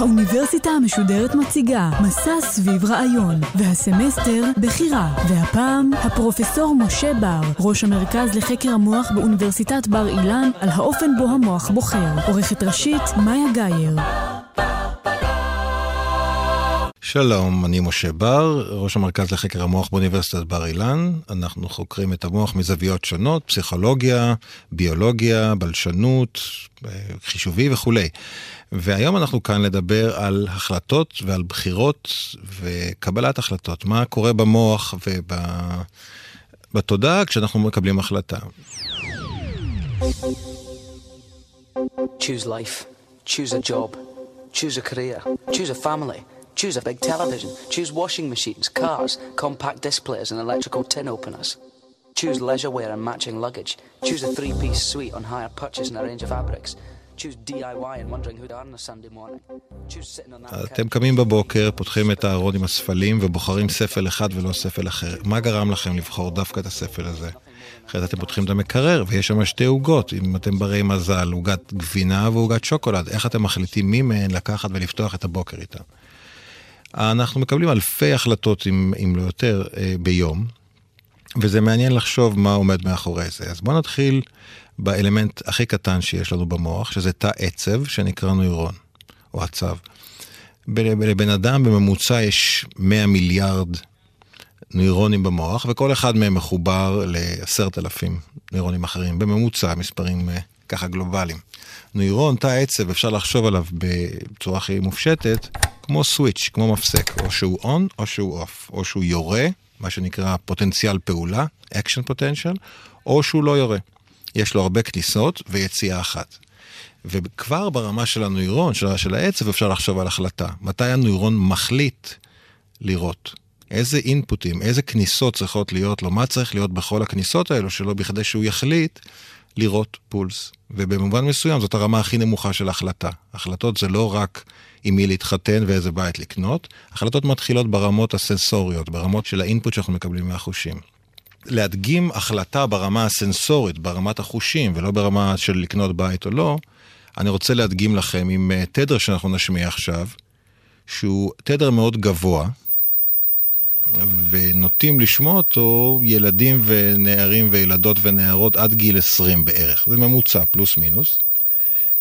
האוניברסיטה המשודרת מציגה מסע סביב רעיון, והסמסטר בחירה, והפעם הפרופסור משה בר, ראש המרכז לחקר המוח באוניברסיטת בר אילן, על האופן בו המוח בוחר. עורכת ראשית מאיה גאייר. שלום, אני משה בר, ראש המרכז לחקר המוח באוניברסיטת בר אילן. אנחנו חוקרים את המוח מזוויות שונות, פסיכולוגיה, ביולוגיה, בלשנות, חישובי וכולי. והיום אנחנו כאן לדבר על החלטות ועל בחירות וקבלת החלטות. מה קורה במוח ובתודעה כשאנחנו מקבלים החלטה. Choose life. Choose a job. Choose a career. Choose a family. Choose a big television. Choose washing machines, cars, compact displays, and electrical tin openers. Choose leisure wear and matching luggage. Choose a three piece suite on hire purchase and a range of fabrics. אתם קמים בבוקר, פותחים את הארון עם הספלים ובוחרים ספל אחד ולא ספל אחר. מה גרם לכם לבחור דווקא את הספל הזה? אחרי זה אתם פותחים את המקרר ויש שם שתי עוגות, אם אתם ברי מזל, עוגת גבינה ועוגת שוקולד. איך אתם מחליטים מי מהן לקחת ולפתוח את הבוקר איתן? אנחנו מקבלים אלפי החלטות, אם, אם לא יותר, אה, ביום, וזה מעניין לחשוב מה עומד מאחורי זה. אז בואו נתחיל באלמנט הכי קטן שיש לנו במוח, שזה תא עצב שנקרא נוירון, או עצב. לבן אדם בממוצע יש 100 מיליארד נוירונים במוח, וכל אחד מהם מחובר לעשרת אלפים נוירונים אחרים, בממוצע, מספרים אה, ככה גלובליים. נוירון, תא עצב, אפשר לחשוב עליו בצורה הכי מופשטת, כמו סוויץ', כמו מפסק, או שהוא און או שהוא אוף, או שהוא יורה, מה שנקרא פוטנציאל פעולה, action potential, או שהוא לא יורה. יש לו הרבה כניסות ויציאה אחת. וכבר ברמה של הנוירון, של, של העצב, אפשר לחשוב על החלטה. מתי הנוירון מחליט לראות? איזה אינפוטים, איזה כניסות צריכות להיות לו, מה צריך להיות בכל הכניסות האלו שלו בכדי שהוא יחליט לראות פולס. ובמובן מסוים זאת הרמה הכי נמוכה של החלטה. החלטות זה לא רק עם מי להתחתן ואיזה בית לקנות, החלטות מתחילות ברמות הסנסוריות, ברמות של האינפוט שאנחנו מקבלים מהחושים. להדגים החלטה ברמה הסנסורית, ברמת החושים, ולא ברמה של לקנות בית או לא, אני רוצה להדגים לכם עם אה, תדר שאנחנו נשמיע עכשיו, שהוא תדר מאוד גבוה, ונוטים לשמוע אותו ילדים ונערים וילדות ונערות עד גיל 20 בערך. זה ממוצע, פלוס מינוס.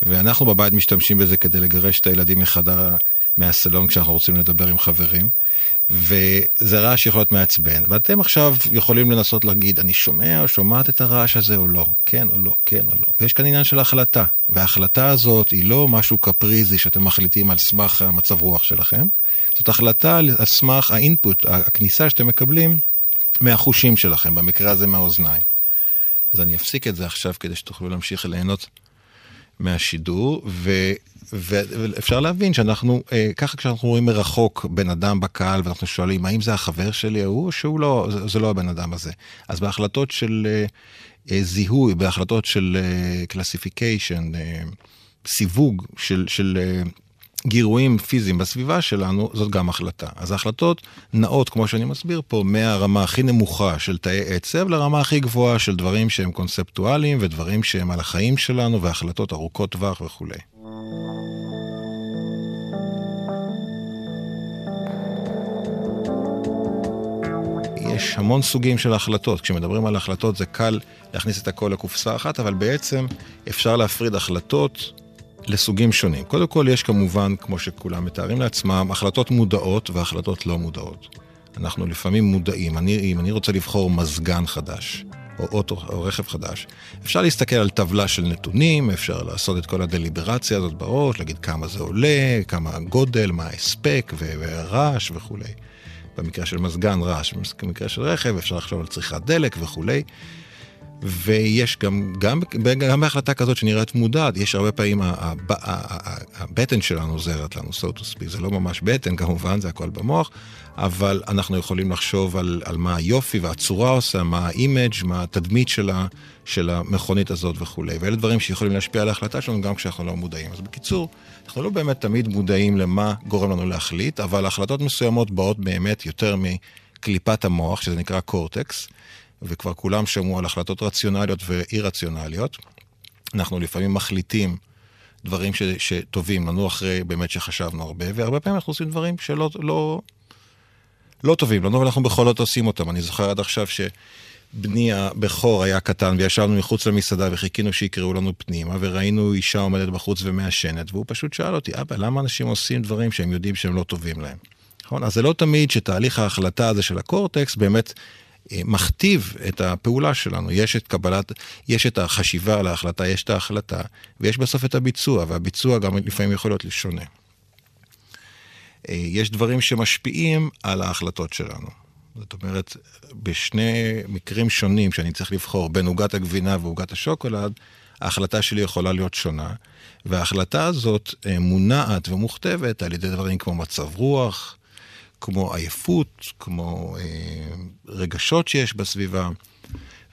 ואנחנו בבית משתמשים בזה כדי לגרש את הילדים מחדר, מהסלון כשאנחנו רוצים לדבר עם חברים. וזה רעש שיכול להיות מעצבן. ואתם עכשיו יכולים לנסות להגיד, אני שומע או שומעת את הרעש הזה או לא, כן או לא, כן או לא. ויש כאן עניין של החלטה. וההחלטה הזאת היא לא משהו קפריזי שאתם מחליטים על סמך המצב רוח שלכם. זאת החלטה על סמך ה input, הכניסה שאתם מקבלים מהחושים שלכם, במקרה הזה מהאוזניים. אז אני אפסיק את זה עכשיו כדי שתוכלו להמשיך ליהנות מהשידור, ו, ואפשר להבין שאנחנו, אה, ככה כשאנחנו רואים מרחוק בן אדם בקהל ואנחנו שואלים האם זה החבר שלי ההוא או שהוא לא, זה, זה לא הבן אדם הזה. אז בהחלטות של אה, אה, זיהוי, בהחלטות של classification, אה, אה, סיווג של, של אה, גירויים פיזיים בסביבה שלנו, זאת גם החלטה. אז ההחלטות נעות, כמו שאני מסביר פה, מהרמה הכי נמוכה של תאי עצב לרמה הכי גבוהה של דברים שהם קונספטואליים ודברים שהם על החיים שלנו והחלטות ארוכות טווח וכולי. יש המון סוגים של החלטות. כשמדברים על החלטות זה קל להכניס את הכל לקופסה אחת, אבל בעצם אפשר להפריד החלטות לסוגים שונים. קודם כל יש כמובן, כמו שכולם מתארים לעצמם, החלטות מודעות והחלטות לא מודעות. אנחנו לפעמים מודעים. אני, אם אני רוצה לבחור מזגן חדש, או אוטו או רכב חדש, אפשר להסתכל על טבלה של נתונים, אפשר לעשות את כל הדליברציה הזאת בראש, להגיד כמה זה עולה, כמה הגודל, מה ההספק ורעש וכולי. במקרה של מזגן רעש, במקרה של רכב אפשר לחשוב על צריכת דלק וכולי. ויש גם, גם, גם בהחלטה כזאת שנראית מודעת, יש הרבה פעמים, הבטן שלנו עוזרת לנו, so to speak, זה לא ממש בטן כמובן, זה הכל במוח, אבל אנחנו יכולים לחשוב על, על מה היופי והצורה עושה, מה ה image, מה התדמית שלה, של המכונית הזאת וכולי. ואלה דברים שיכולים להשפיע על ההחלטה שלנו גם כשאנחנו לא מודעים. אז בקיצור, אנחנו לא באמת תמיד מודעים למה גורם לנו להחליט, אבל החלטות מסוימות באות באמת יותר מקליפת המוח, שזה נקרא קורטקס. וכבר כולם שמעו על החלטות רציונליות ואי-רציונליות. אנחנו לפעמים מחליטים דברים ש, שטובים לנו אחרי באמת שחשבנו הרבה, והרבה פעמים אנחנו עושים דברים שלא לא, לא טובים לנו, אבל אנחנו בכל זאת עושים אותם. אני זוכר עד עכשיו שבני הבכור היה קטן וישבנו מחוץ למסעדה וחיכינו שיקראו לנו פנימה, וראינו אישה עומדת בחוץ ומעשנת, והוא פשוט שאל אותי, אבא, למה אנשים עושים דברים שהם יודעים שהם לא טובים להם? נכון? אז זה לא תמיד שתהליך ההחלטה הזה של הקורטקס באמת מכתיב את הפעולה שלנו. יש את קבלת, יש את החשיבה על ההחלטה, יש את ההחלטה, ויש בסוף את הביצוע, והביצוע גם לפעמים יכול להיות שונה. אה, יש דברים שמשפיעים על ההחלטות שלנו. זאת אומרת, בשני מקרים שונים שאני צריך לבחור בין עוגת הגבינה ועוגת השוקולד, ההחלטה שלי יכולה להיות שונה, וההחלטה הזאת אה, מונעת ומוכתבת על ידי דברים כמו מצב רוח, כמו עייפות, כמו אה, רגשות שיש בסביבה,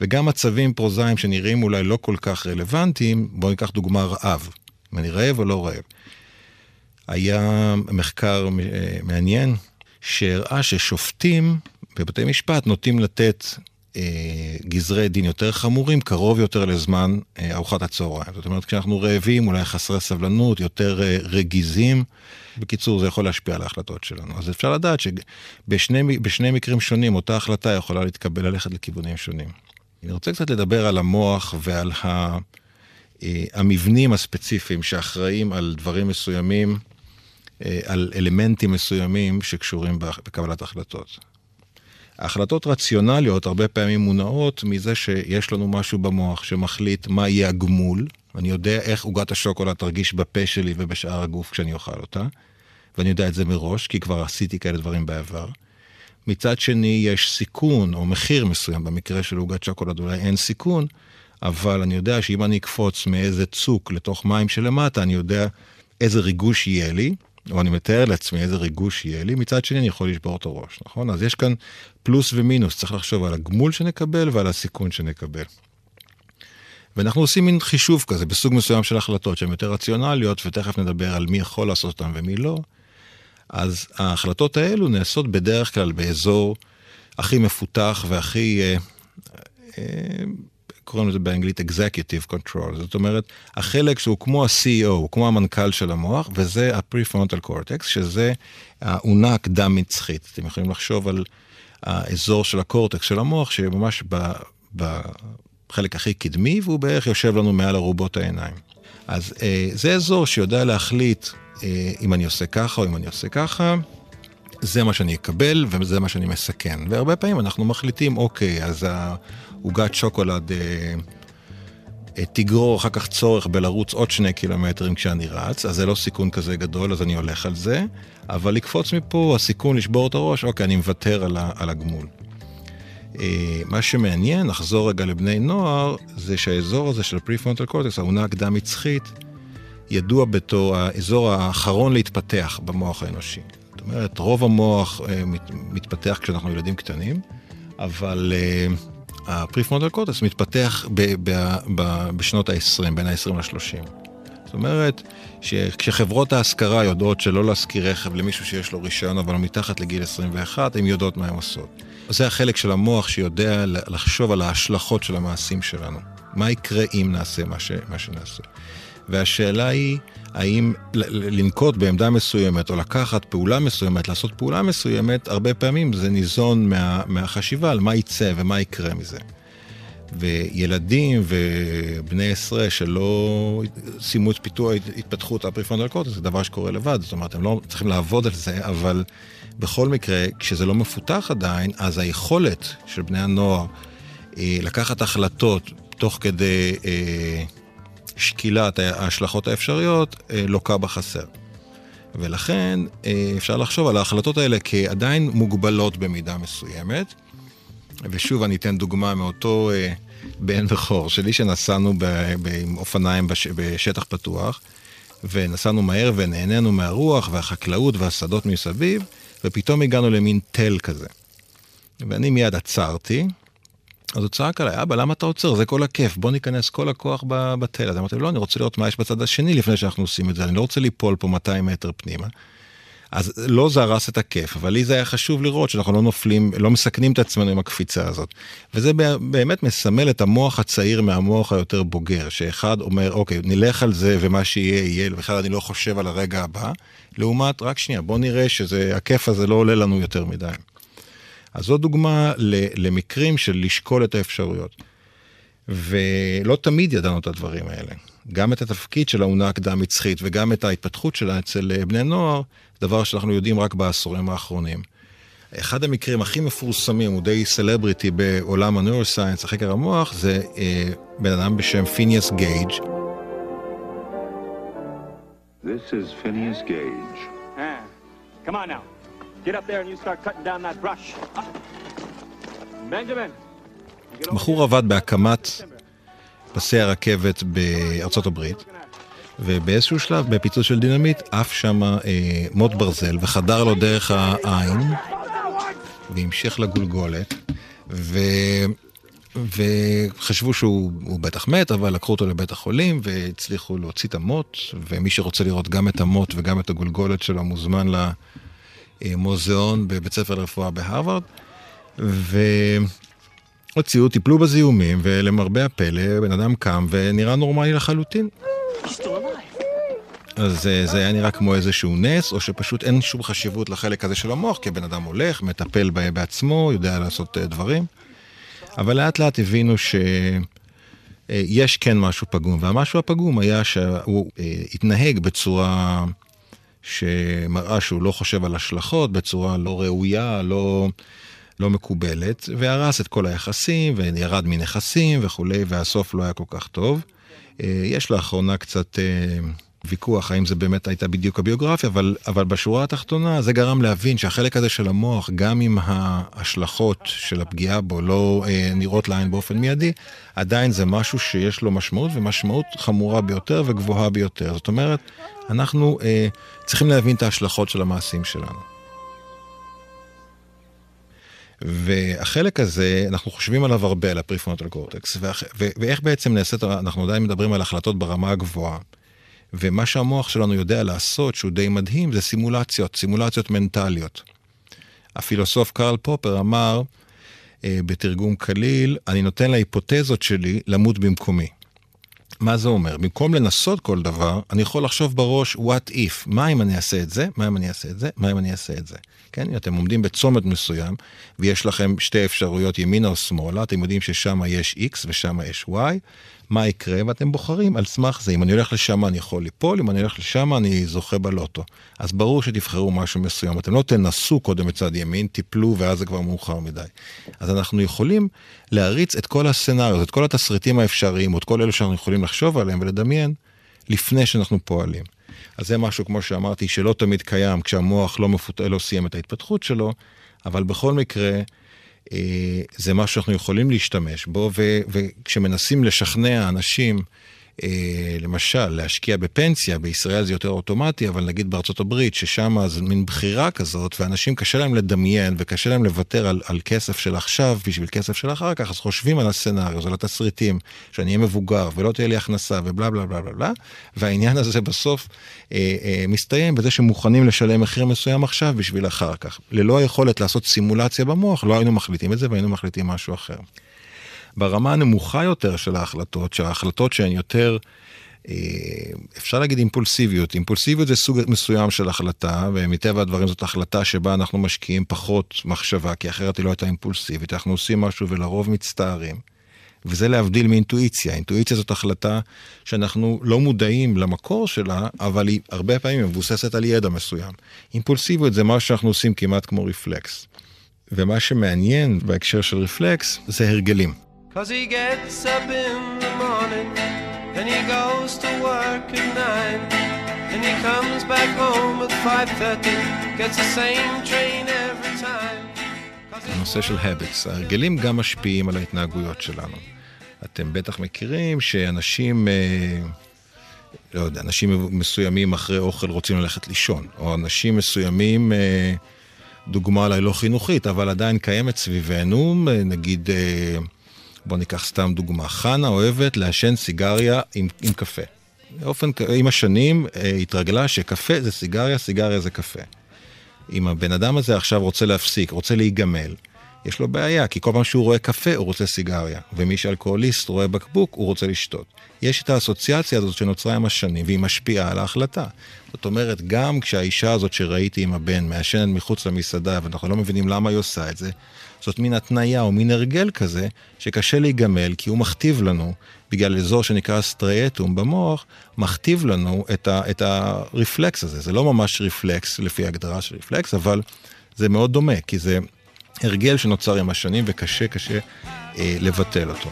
וגם מצבים פרוזאיים שנראים אולי לא כל כך רלוונטיים, בואו ניקח דוגמה רעב, אם אני רעב או לא רעב. היה מחקר אה, מעניין שהראה ששופטים בבתי משפט נוטים לתת גזרי דין יותר חמורים, קרוב יותר לזמן אה, ארוחת הצהריים. זאת אומרת, כשאנחנו רעבים, אולי חסרי סבלנות, יותר אה, רגיזים. בקיצור, זה יכול להשפיע על ההחלטות שלנו. אז אפשר לדעת שבשני מקרים שונים, אותה החלטה יכולה להתקבל, ללכת לכיוונים שונים. אני רוצה קצת לדבר על המוח ועל ה... המבנים הספציפיים שאחראים על דברים מסוימים, על אלמנטים מסוימים שקשורים בקבלת החלטות. החלטות רציונליות הרבה פעמים מונעות מזה שיש לנו משהו במוח שמחליט מה יהיה הגמול. אני יודע איך עוגת השוקולד תרגיש בפה שלי ובשאר הגוף כשאני אוכל אותה, ואני יודע את זה מראש, כי כבר עשיתי כאלה דברים בעבר. מצד שני, יש סיכון או מחיר מסוים, במקרה של עוגת שוקולד אולי אין סיכון, אבל אני יודע שאם אני אקפוץ מאיזה צוק לתוך מים שלמטה, אני יודע איזה ריגוש יהיה לי, או אני מתאר לעצמי איזה ריגוש יהיה לי, מצד שני אני יכול לשבור את הראש, נכון? אז יש כאן פלוס ומינוס, צריך לחשוב על הגמול שנקבל ועל הסיכון שנקבל. ואנחנו עושים מין חישוב כזה בסוג מסוים של החלטות שהן יותר רציונליות, ותכף נדבר על מי יכול לעשות אותן ומי לא. אז ההחלטות האלו נעשות בדרך כלל באזור הכי מפותח והכי אה, אה, קוראים לזה באנגלית Executive Control, זאת אומרת, החלק שהוא כמו ה-CEO, כמו המנכ"ל של המוח, וזה ה-Prefrontal Cortex, שזה האונה הקדם-מצחית. אתם יכולים לחשוב על האזור של הקורטקס של המוח, שממש בחלק הכי קדמי, והוא בערך יושב לנו מעל ארובות העיניים. אז אה, זה אזור שיודע להחליט אה, אם אני עושה ככה או אם אני עושה ככה. זה מה שאני אקבל וזה מה שאני מסכן. והרבה פעמים אנחנו מחליטים, אוקיי, אז עוגת שוקולד אה, אה, תגרור אחר כך צורך בלרוץ עוד שני קילומטרים כשאני רץ, אז זה לא סיכון כזה גדול, אז אני הולך על זה. אבל לקפוץ מפה, הסיכון לשבור את הראש, אוקיי, אני מוותר על, על הגמול. אה, מה שמעניין, נחזור רגע לבני נוער, זה שהאזור הזה של prefrontal cortex, האונה הקדם-מצחית, ידוע בתור האזור האחרון להתפתח במוח האנושי. אומרת, רוב המוח אה, מת, מתפתח כשאנחנו ילדים קטנים, אבל אה, ה prefrontal cortex מתפתח ב, ב, ב, בשנות ה-20, בין ה-20 ל-30. זאת אומרת, שכשחברות ההשכרה יודעות שלא להשכיר רכב למישהו שיש לו רישיון אבל מתחת לגיל 21, הן יודעות מה הן עושות. זה החלק של המוח שיודע לחשוב על ההשלכות של המעשים שלנו. מה יקרה אם נעשה מה, ש, מה שנעשה. והשאלה היא, האם לנקוט בעמדה מסוימת או לקחת פעולה מסוימת, לעשות פעולה מסוימת, הרבה פעמים זה ניזון מה, מהחשיבה על מה יצא ומה יקרה מזה. וילדים ובני עשרה שלא סיימו את פיתוח התפתחות הפריפרונטל קורטקס, זה דבר שקורה לבד, זאת אומרת, הם לא צריכים לעבוד על זה, אבל בכל מקרה, כשזה לא מפותח עדיין, אז היכולת של בני הנוער אה, לקחת החלטות תוך כדי אה, שקילת ההשלכות האפשריות, אה, לוקה בחסר. ולכן אה, אפשר לחשוב על ההחלטות האלה כעדיין מוגבלות במידה מסוימת. ושוב, אני אתן דוגמה מאותו אה, בן בכור שלי, שנסענו עם אופניים בש, בשטח פתוח, ונסענו מהר ונהנינו מהרוח והחקלאות והשדות מסביב, ופתאום הגענו למין תל כזה. ואני מיד עצרתי, אז הוא צעק עליי, אבא, למה אתה עוצר? זה כל הכיף, בוא ניכנס כל הכוח בתל. אז אמרתי לו, לא, אני רוצה לראות מה יש בצד השני לפני שאנחנו עושים את זה, אני לא רוצה ליפול פה 200 מטר פנימה. אז לא זה הרס את הכיף, אבל לי זה היה חשוב לראות שאנחנו לא נופלים, לא מסכנים את עצמנו עם הקפיצה הזאת. וזה באמת מסמל את המוח הצעיר מהמוח היותר בוגר, שאחד אומר, אוקיי, נלך על זה ומה שיהיה יהיה, ובכלל אני לא חושב על הרגע הבא, לעומת, רק שנייה, בוא נראה שהכיף הזה לא עולה לנו יותר מדי. אז זו דוגמה למקרים של לשקול את האפשרויות. ולא תמיד ידענו את הדברים האלה. גם את התפקיד של האונה הקדם-מצחית וגם את ההתפתחות שלה אצל אה, בני נוער, דבר שאנחנו יודעים רק בעשורים האחרונים. אחד המקרים הכי מפורסמים, הוא די סלבריטי בעולם הנוירוסיינס, החקר המוח, זה אה, בן אדם בשם פיניאס גייג'. This is Phineas Gage. Ah, come on now. Get up there and you start cutting down that brush. Benjamin. בחור עבד בהקמת פסי הרכבת בארצות הברית, ובאיזשהו שלב, בפיצוץ של דינמיט, עף שם אה, מוט ברזל וחדר לו דרך העין, והמשך לגולגולת, ו... וחשבו שהוא בטח מת, אבל לקחו אותו לבית החולים והצליחו להוציא את המוט, ומי שרוצה לראות גם את המוט וגם את הגולגולת שלו מוזמן למוזיאון בבית ספר לרפואה בהרווארד. הוציאו, טיפלו בזיהומים, ולמרבה הפלא, בן אדם קם ונראה נורמלי לחלוטין. אז אה, זה היה נראה כמו איזשהו נס, או שפשוט אין שום חשיבות לחלק הזה של המוח, כי הבן אדם הולך, מטפל בעצמו, יודע לעשות אה, דברים. אבל לאט לאט הבינו שיש אה, כן משהו פגום, והמשהו הפגום היה שהוא התנהג בצורה שמראה שהוא לא חושב על השלכות, בצורה לא ראויה, לא... לא מקובלת, והרס את כל היחסים, וירד מנכסים וכולי, והסוף לא היה כל כך טוב. אה, יש לאחרונה קצת אה, ויכוח האם זה באמת הייתה בדיוק הביוגרפיה, אבל, אבל בשורה התחתונה זה גרם להבין שהחלק הזה של המוח, גם אם ההשלכות של הפגיעה בו לא אה, נראות לעין באופן מיידי, עדיין זה משהו שיש לו משמעות, ומשמעות חמורה ביותר וגבוהה ביותר. זאת אומרת, אנחנו אה, צריכים להבין את ההשלכות של המעשים שלנו. והחלק הזה, אנחנו חושבים עליו הרבה, על הפריפרונטל קורטקס, ואיך בעצם נעשית, אנחנו עדיין מדברים על החלטות ברמה הגבוהה. ומה שהמוח שלנו יודע לעשות, שהוא די מדהים, זה סימולציות, סימולציות מנטליות. הפילוסוף קרל פופר אמר, אה, בתרגום קליל, אני נותן להיפותזות שלי למות במקומי. מה זה אומר? במקום לנסות כל דבר, אני יכול לחשוב בראש, what if, מה אם אני אעשה את זה, מה אם אני אעשה את זה, מה אם אני אעשה את זה. כן, אתם עומדים בצומת מסוים, ויש לכם שתי אפשרויות, ימינה או שמאלה, אתם יודעים ששם יש x ושם יש y, מה יקרה, ואתם בוחרים על סמך זה. אם אני הולך לשם אני יכול ליפול, אם אני הולך לשם אני זוכה בלוטו. אז ברור שתבחרו משהו מסוים. אתם לא תנסו קודם מצד ימין, תיפלו ואז זה כבר מאוחר מדי. אז אנחנו יכולים להריץ את כל הסצנריות, את כל התסריטים האפשריים, או את כל אלו שאנחנו יכולים לחשוב עליהם ולדמיין, לפני שאנחנו פועלים. אז זה משהו, כמו שאמרתי, שלא תמיד קיים כשהמוח לא, מפות... לא סיים את ההתפתחות שלו, אבל בכל מקרה, זה משהו שאנחנו יכולים להשתמש בו. וכשמנסים לשכנע אנשים אה, למשל, להשקיע בפנסיה, בישראל זה יותר אוטומטי, אבל נגיד בארצות הברית, ששם זה מין בחירה כזאת, ואנשים קשה להם לדמיין וקשה להם לוותר על, על כסף של עכשיו בשביל כסף של אחר כך, אז חושבים על הסצנריו, על התסריטים, שאני אהיה מבוגר ולא תהיה לי הכנסה ובלה בלה בלה בלה בלה, והעניין הזה בסוף אה, אה, מסתיים בזה שמוכנים לשלם מחיר מסוים עכשיו בשביל אחר כך. ללא היכולת לעשות סימולציה במוח, לא היינו מחליטים את זה והיינו מחליטים משהו אחר. ברמה הנמוכה יותר של ההחלטות, שההחלטות שהן יותר, אה, אפשר להגיד אימפולסיביות. אימפולסיביות זה סוג מסוים של החלטה, ומטבע הדברים זאת החלטה שבה אנחנו משקיעים פחות מחשבה, כי אחרת היא לא הייתה אימפולסיבית. אנחנו עושים משהו ולרוב מצטערים. וזה להבדיל מאינטואיציה. אינטואיציה זאת החלטה שאנחנו לא מודעים למקור שלה, אבל היא הרבה פעמים מבוססת על yedע מסוים. אימפולסיביות זה מה שאנחנו עושים כמעט כמו רפלקס. ומה שמעניין בהקשר של רפלקס זה הרגלים. Cause he gets up in the morning and he goes to work at nine and he comes back home at 5.30 gets the same train every time הנושא של habits. ההרגלים גם משפיעים על ההתנהגויות שלנו. אתם בטח מכירים שאנשים, אה, לא יודע, אנשים מסוימים אחרי אוכל רוצים ללכת לישון, או אנשים מסוימים, אה, דוגמה אולי לא חינוכית, אבל עדיין קיימת סביבנו, אה, נגיד, בואו ניקח סתם דוגמה, חנה אוהבת לעשן סיגריה עם, עם קפה. באופן, עם השנים אה, התרגלה שקפה זה סיגריה, סיגריה זה קפה. אם הבן אדם הזה עכשיו רוצה להפסיק, רוצה להיגמל, יש לו בעיה, כי כל פעם שהוא רואה קפה הוא רוצה סיגריה, ומי שאלכוהוליסט רואה בקבוק הוא רוצה לשתות. יש את האסוציאציה הזאת שנוצרה עם השנים, והיא משפיעה על ההחלטה. זאת אומרת, גם כשהאישה הזאת שראיתי עם הבן מעשנת מחוץ למסעדה, ואנחנו לא מבינים למה היא עושה את זה, זאת מין התניה או מין הרגל כזה, שקשה להיגמל, כי הוא מכתיב לנו, בגלל אזור שנקרא סטריאטום במוח, מכתיב לנו את, ה, את הרפלקס הזה. זה לא ממש רפלקס לפי הגדרה של רפלקס, אבל זה מאוד דומה, כי זה הרגל שנוצר עם השנים וקשה קשה אה, לבטל אותו.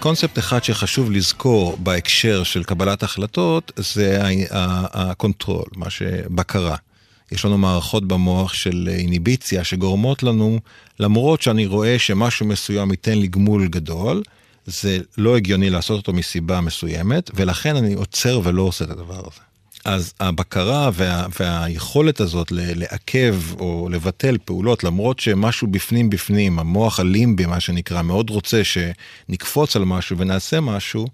קונספט אחד שחשוב לזכור בהקשר של קבלת החלטות זה ה control, מה שבקרה. יש לנו מערכות במוח של אינהיביציה שגורמות לנו, למרות שאני רואה שמשהו מסוים ייתן לי גמול גדול, זה לא הגיוני לעשות אותו מסיבה מסוימת, ולכן אני עוצר ולא עושה את הדבר הזה. אז הבקרה וה, והיכולת הזאת לעכב או לבטל פעולות, למרות שמשהו בפנים בפנים, המוח הלימבי, מה שנקרא, מאוד רוצה שנקפוץ על משהו ונעשה משהו,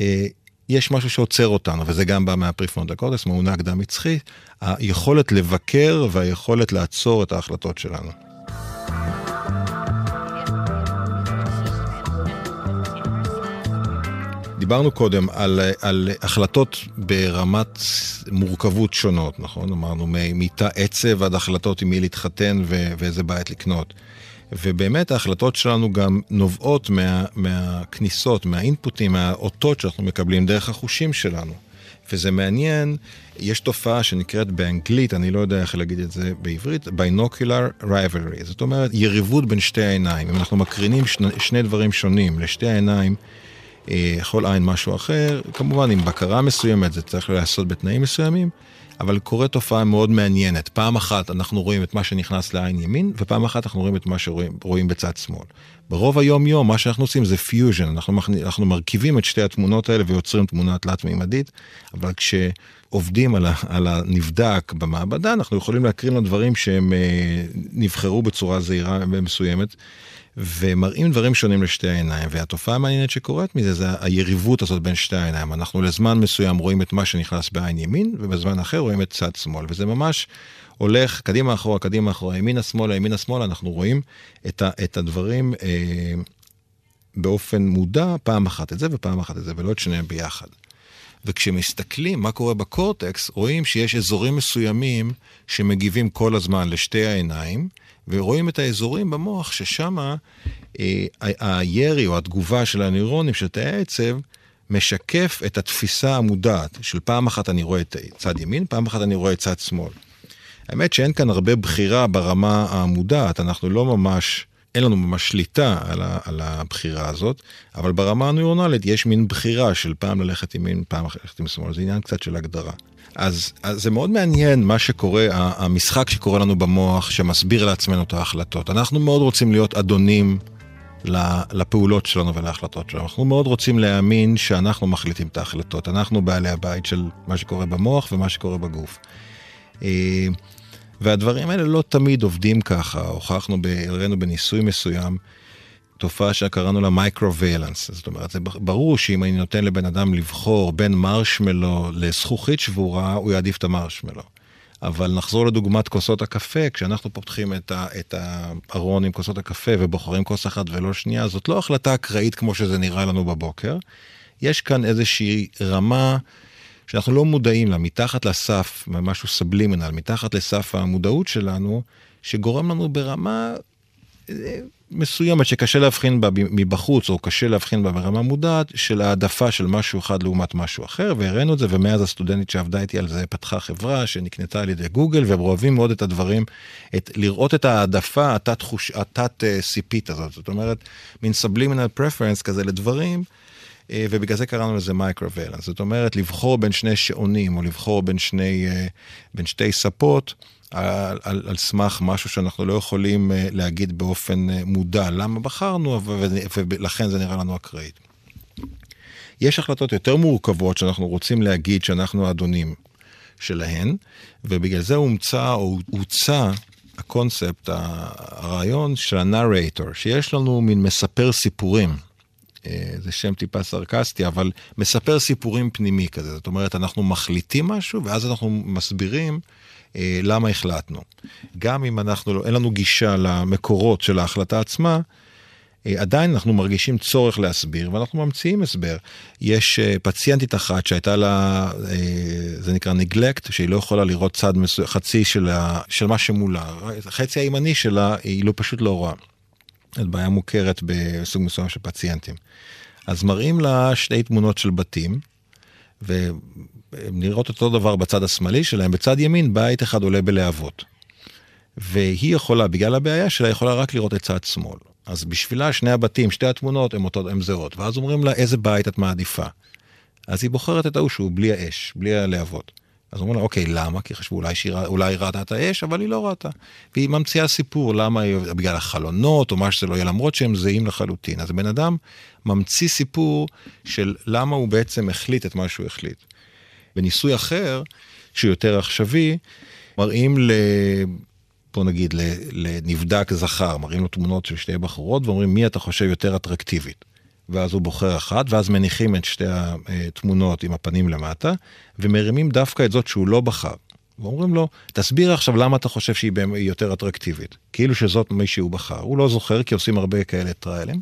אה, יש משהו שעוצר אותנו, וזה גם בא מהפריפרונטל קורטקס, מעונה קדם מצחי, היכולת לבקר והיכולת לעצור את ההחלטות שלנו. דיברנו קודם על, על החלטות ברמת מורכבות שונות, נכון? אמרנו מתא עצב עד החלטות עם מי להתחתן ו- ואיזה בית לקנות. ובאמת ההחלטות שלנו גם נובעות מה, מהכניסות, מהאינפוטים, מהאותות שאנחנו מקבלים דרך החושים שלנו. וזה מעניין, יש תופעה שנקראת באנגלית, אני לא יודע איך להגיד את זה בעברית, binocular rivalry. זאת אומרת, יריבות בין שתי העיניים. אם אנחנו מקרינים שני, שני דברים שונים לשתי העיניים, יכול עין משהו אחר, כמובן עם בקרה מסוימת, זה צריך להיעשות בתנאים מסוימים, אבל קורה תופעה מאוד מעניינת. פעם אחת אנחנו רואים את מה שנכנס לעין ימין, ופעם אחת אנחנו רואים את מה שרואים בצד שמאל. ברוב היום-יום מה שאנחנו עושים זה פיוז'ן, אנחנו, אנחנו מרכיבים את שתי התמונות האלה ויוצרים תמונה תלת-מימדית, אבל כשעובדים על, ה, על הנבדק במעבדה, אנחנו יכולים להקרין לו דברים שהם אה, נבחרו בצורה זהירה ומסוימת. ומראים דברים שונים לשתי העיניים, והתופעה המעניינת שקורית מזה זה היריבות הזאת בין שתי העיניים. אנחנו לזמן מסוים רואים את מה שנכנס בעין ימין, ובזמן אחר רואים את צד שמאל, וזה ממש הולך קדימה אחורה, קדימה אחורה, ימינה שמאלה, ימינה שמאלה, אנחנו רואים את, ה, את הדברים אה, באופן מודע, פעם אחת את זה ופעם אחת את זה, ולא את שניהם ביחד. וכשמסתכלים מה קורה בקורטקס, רואים שיש אזורים מסוימים שמגיבים כל הזמן לשתי העיניים, ורואים את האזורים במוח ששם אה, הירי או התגובה של הנוירונים של תאי העצב משקף את התפיסה המודעת של פעם אחת אני רואה את צד ימין, פעם אחת אני רואה את צד שמאל. האמת שאין כאן הרבה בחירה ברמה המודעת, אנחנו לא ממש, אין לנו ממש שליטה על, ה, על הבחירה הזאת, אבל ברמה הנוירונלית יש מין בחירה של פעם ללכת ימין, פעם ללכת עם שמאל, זה עניין קצת של הגדרה. אז, אז זה מאוד מעניין מה שקורה, המשחק שקורה לנו במוח, שמסביר לעצמנו את ההחלטות. אנחנו מאוד רוצים להיות אדונים לפעולות שלנו ולהחלטות שלנו. אנחנו מאוד רוצים להאמין שאנחנו מחליטים את ההחלטות. אנחנו בעלי הבית של מה שקורה במוח ומה שקורה בגוף. והדברים האלה לא תמיד עובדים ככה, הוכחנו, הראינו בניסוי מסוים. תופעה שקראנו לה micro-valence. זאת אומרת, זה ברור שאם אני נותן לבן אדם לבחור בין מרשמלו לזכוכית שבורה, הוא יעדיף את המרשמלו. אבל נחזור לדוגמת כוסות הקפה, כשאנחנו פותחים את, ה, את הארון עם כוסות הקפה ובוחרים כוס אחת ולא שנייה, זאת לא החלטה אקראית כמו שזה נראה לנו בבוקר. יש כאן איזושהי רמה שאנחנו לא מודעים לה, מתחת לסף, משהו סבלימינל, מתחת לסף המודעות שלנו, שגורם לנו ברמה אה, מסוימת שקשה להבחין בה מבחוץ, או קשה להבחין בה ברמה מודעת, של העדפה של משהו אחד לעומת משהו אחר, והראינו את זה, ומאז הסטודנטית שעבדה איתי על זה פתחה חברה שנקנתה על ידי גוגל, והם אוהבים מאוד את הדברים, את, לראות את העדפה התת-סיפית הזאת, זאת אומרת, מין סבלימינל פרפרנס כזה לדברים. אה, ובגלל זה קראנו לזה micro-valence. זאת אומרת, לבחור בין שני שעונים, או לבחור בין, שני, אה, בין שתי ספות, על, על, על סמך משהו שאנחנו לא יכולים אה, להגיד באופן מודע למה בחרנו, ולכן זה נראה לנו אקראית. יש החלטות יותר מורכבות שאנחנו רוצים להגיד שאנחנו האדונים שלהן, ובגלל זה הומצא או הוצע הקונספט, הרעיון של ה narrator, שיש לנו מין מספר סיפורים. אה, זה שם טיפה סרקסטי, אבל מספר סיפורים פנימי כזה. זאת אומרת, אנחנו מחליטים משהו, ואז אנחנו מסבירים אה, למה החלטנו. גם אם אנחנו, לא, אין לנו גישה למקורות של ההחלטה עצמה, אה, עדיין אנחנו מרגישים צורך להסביר, ואנחנו ממציאים הסבר. יש אה, פציינטית אחת שהייתה לה, אה, זה נקרא נגלקט, שהיא לא יכולה לראות צד מסו... חצי של, ה... של מה שמולה. החצי הימני שלה, היא לא פשוט לא רואה. בעיה מוכרת בסוג מסוים של פציינטים. אז מראים לה שתי תמונות של בתים, ונראות אותו דבר בצד השמאלי שלהם, בצד ימין בית אחד עולה בלהבות. והיא יכולה, בגלל הבעיה שלה, יכולה רק לראות את צד שמאל. אז בשבילה שני הבתים, שתי התמונות הן זהות, ואז אומרים לה איזה בית את מעדיפה. אז היא בוחרת את ההוא שהוא בלי האש, בלי הלהבות. אז אומרים לה, אוקיי, למה? כי חשבו אולי שהיא אולי ראתה את האש, אבל היא לא ראתה. והיא ממציאה סיפור, למה היא, בגלל החלונות, או מה שזה לא יהיה, למרות שהם זהים לחלוטין. אז בן אדם ממציא סיפור של למה הוא בעצם החליט את מה שהוא החליט. בניסוי אחר, שהוא יותר עכשווי, מראים בוא נגיד, לנבדק זכר, מראים לו תמונות של שתי בחורות ואומרים מי אתה חושב יותר אטרקטיבית. ואז הוא בוחר אחת, ואז מניחים את שתי התמונות עם הפנים למטה, ומרימים דווקא את זאת שהוא לא בחר. ואומרים לו, תסביר עכשיו למה אתה חושב שהיא יותר אטרקטיבית. כאילו שזאת מי שהוא בחר. הוא לא זוכר כי עושים הרבה כאלה טריילים.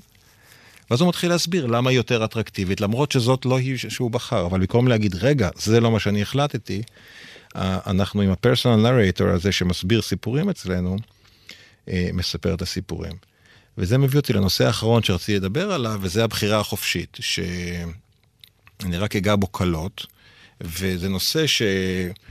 ואז הוא מתחיל להסביר למה היא יותר אטרקטיבית, למרות שזאת לא היא שהוא בחר. אבל במקום להגיד, רגע, זה לא מה שאני החלטתי, אנחנו עם הפרסונל נרייטור הזה שמסביר סיפורים אצלנו, אה, מספר את הסיפורים. וזה מביא אותי לנושא האחרון שרציתי לדבר עליו, וזה הבחירה החופשית, שאני רק אגע בו קלות, וזה נושא שעד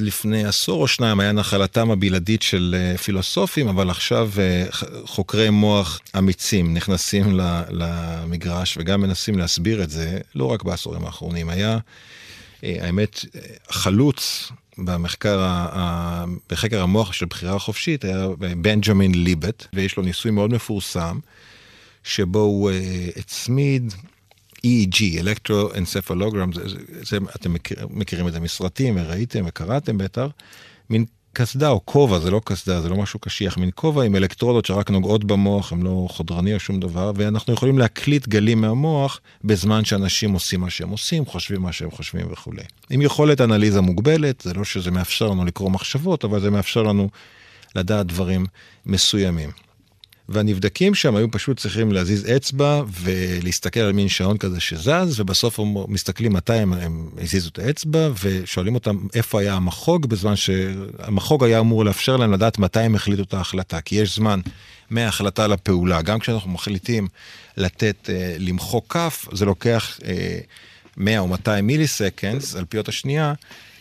לפני עשור או שניים היה נחלתם הבלעדית של אה, פילוסופים, אבל עכשיו אה, חוקרי מוח אמיצים נכנסים למגרש וגם מנסים להסביר את זה, לא רק בעשורים האחרונים. היה האמת, חלוץ במחקר, בחקר המוח של בחירה חופשית היה בנג'מין ליבט, ויש לו ניסוי מאוד מפורסם, שבו הוא אה, הצמיד EEG, אלקטרואנספלוגרם, אתם מכיר, מכירים את זה מסרטים וראיתם וקראתם בטח, מין קסדה או כובע, זה לא קסדה, זה לא משהו קשיח, מין כובע עם אלקטרודות שרק נוגעות במוח, הם לא חודרני או שום דבר, ואנחנו יכולים להקליט גלים מהמוח בזמן שאנשים עושים מה שהם עושים, חושבים מה שהם חושבים וכולי. עם יכולת אנליזה מוגבלת, זה לא שזה מאפשר לנו לקרוא מחשבות, אבל זה מאפשר לנו לדעת דברים מסוימים. והנבדקים שם היו פשוט צריכים להזיז אצבע ולהסתכל על מין שעון כזה שזז, ובסוף הם מסתכלים מתי הם, הם הזיזו את האצבע, ושואלים אותם איפה היה המחוג, בזמן שהמחוג היה אמור לאפשר להם לדעת מתי הם החליטו את ההחלטה, כי יש זמן מההחלטה לפעולה. גם כשאנחנו מחליטים לתת, אה, למחוק כף, זה לוקח אה, 100 או 200 מיליסקנדס, על פיות השנייה,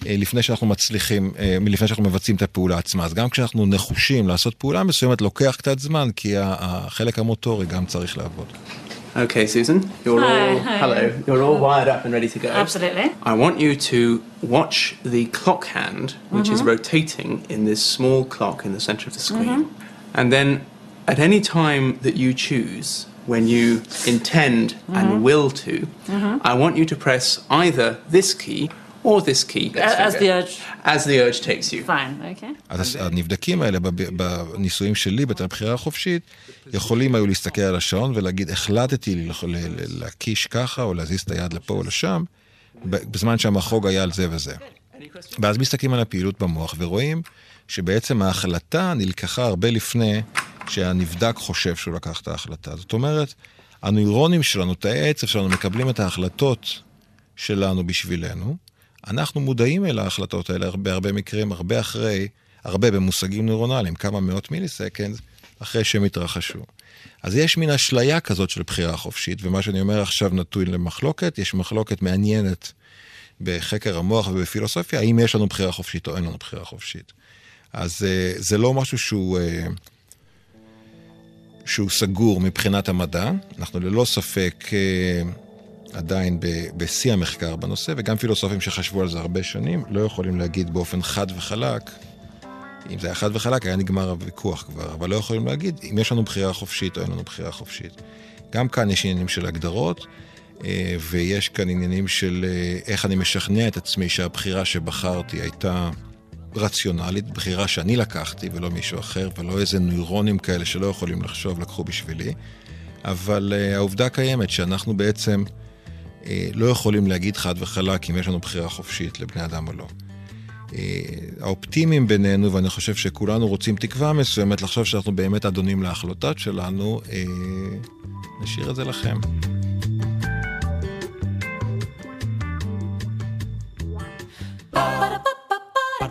אה, לפני שאנחנו מצליחים, אה, לפני שאנחנו מבצעים את הפעולה עצמה. אז גם כשאנחנו נחושים לעשות פעולה מסוימת, לוקח קצת זמן, כי החלק המוטורי גם צריך לעבוד. Okay, Susan, you're hi, all hi. hello. You're all wired up and ready to go. Absolutely. I want you to watch the clock hand, which is rotating in this small clock in the center of the screen, and then at any time that you choose, when you intend and will to, I want you to press either this key or this key. As, as the urge. As the urge takes you. Fine, okay. אז הנבדקים האלה בניסויים שלי, בתור הבחירה החופשית, יכולים היו להסתכל על השעון ולהגיד, החלטתי ל- ל- ל- להקיש ככה, או להזיז את היד לפה או לשם, בזמן שהמחוג היה על זה וזה. ואז מסתכלים על הפעילות במוח ורואים שבעצם ההחלטה נלקחה הרבה לפני שהנבדק חושב שהוא לקח את ההחלטה. זאת אומרת, הנוירונים שלנו, תאי העצב שלנו, מקבלים את ההחלטות שלנו בשבילנו. אנחנו מודעים אל ההחלטות האלה בהרבה מקרים, הרבה אחרי, הרבה במושגים נוירונליים, כמה מאות מיליסקנד אחרי שהם התרחשו. אז יש מין אשליה כזאת של בחירה חופשית, ומה שאני אומר עכשיו נתון למחלוקת, יש מחלוקת מעניינת בחקר המוח ובפילוסופיה, האם יש לנו בחירה חופשית או אין לנו בחירה חופשית. אז אה, זה לא משהו שהוא... שהוא סגור מבחינת המדע, אנחנו ללא ספק אה, עדיין בשיא המחקר בנושא, וגם פילוסופים שחשבו על זה הרבה שנים לא יכולים להגיד באופן חד וחלק, אם זה היה חד וחלק היה נגמר הוויכוח כבר, אבל לא יכולים להגיד אם יש לנו בחירה חופשית או אין לנו בחירה חופשית. גם כאן יש עניינים של הגדרות, אה, ויש כאן עניינים של אה, איך אני משכנע את עצמי שהבחירה שבחרתי הייתה רציונלית, בחירה שאני לקחתי ולא מישהו אחר, ולא איזה נוירונים כאלה שלא יכולים לחשוב לקחו בשבילי. אבל uh, העובדה קיימת שאנחנו בעצם uh, לא יכולים להגיד חד וחלק אם יש לנו בחירה חופשית לבני אדם או לא. Uh, האופטימיים בינינו, ואני חושב שכולנו רוצים תקווה מסוימת לחשוב שאנחנו באמת אדונים להחלטות שלנו, uh, נשאיר את זה לכם.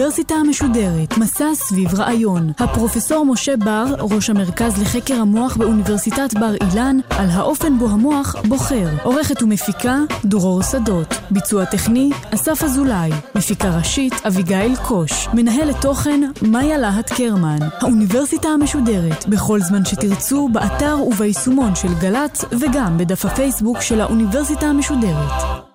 האוניברסיטה המשודרת, מסע סביב רעיון. הפרופסור משה בר, ראש המרכז לחקר המוח באוניברסיטת בר אילן, על האופן בו המוח בוחר. עורכת ומפיקה, דרור שדות. ביצוע טכני, אסף אזולאי. מפיקה ראשית, אביגיל קוש. מנהלת תוכן, מאיה להט קרמן. האוניברסיטה המשודרת, בכל זמן שתרצו, באתר וביישומון של גל"צ, וגם בדף הפייסבוק של האוניברסיטה המשודרת.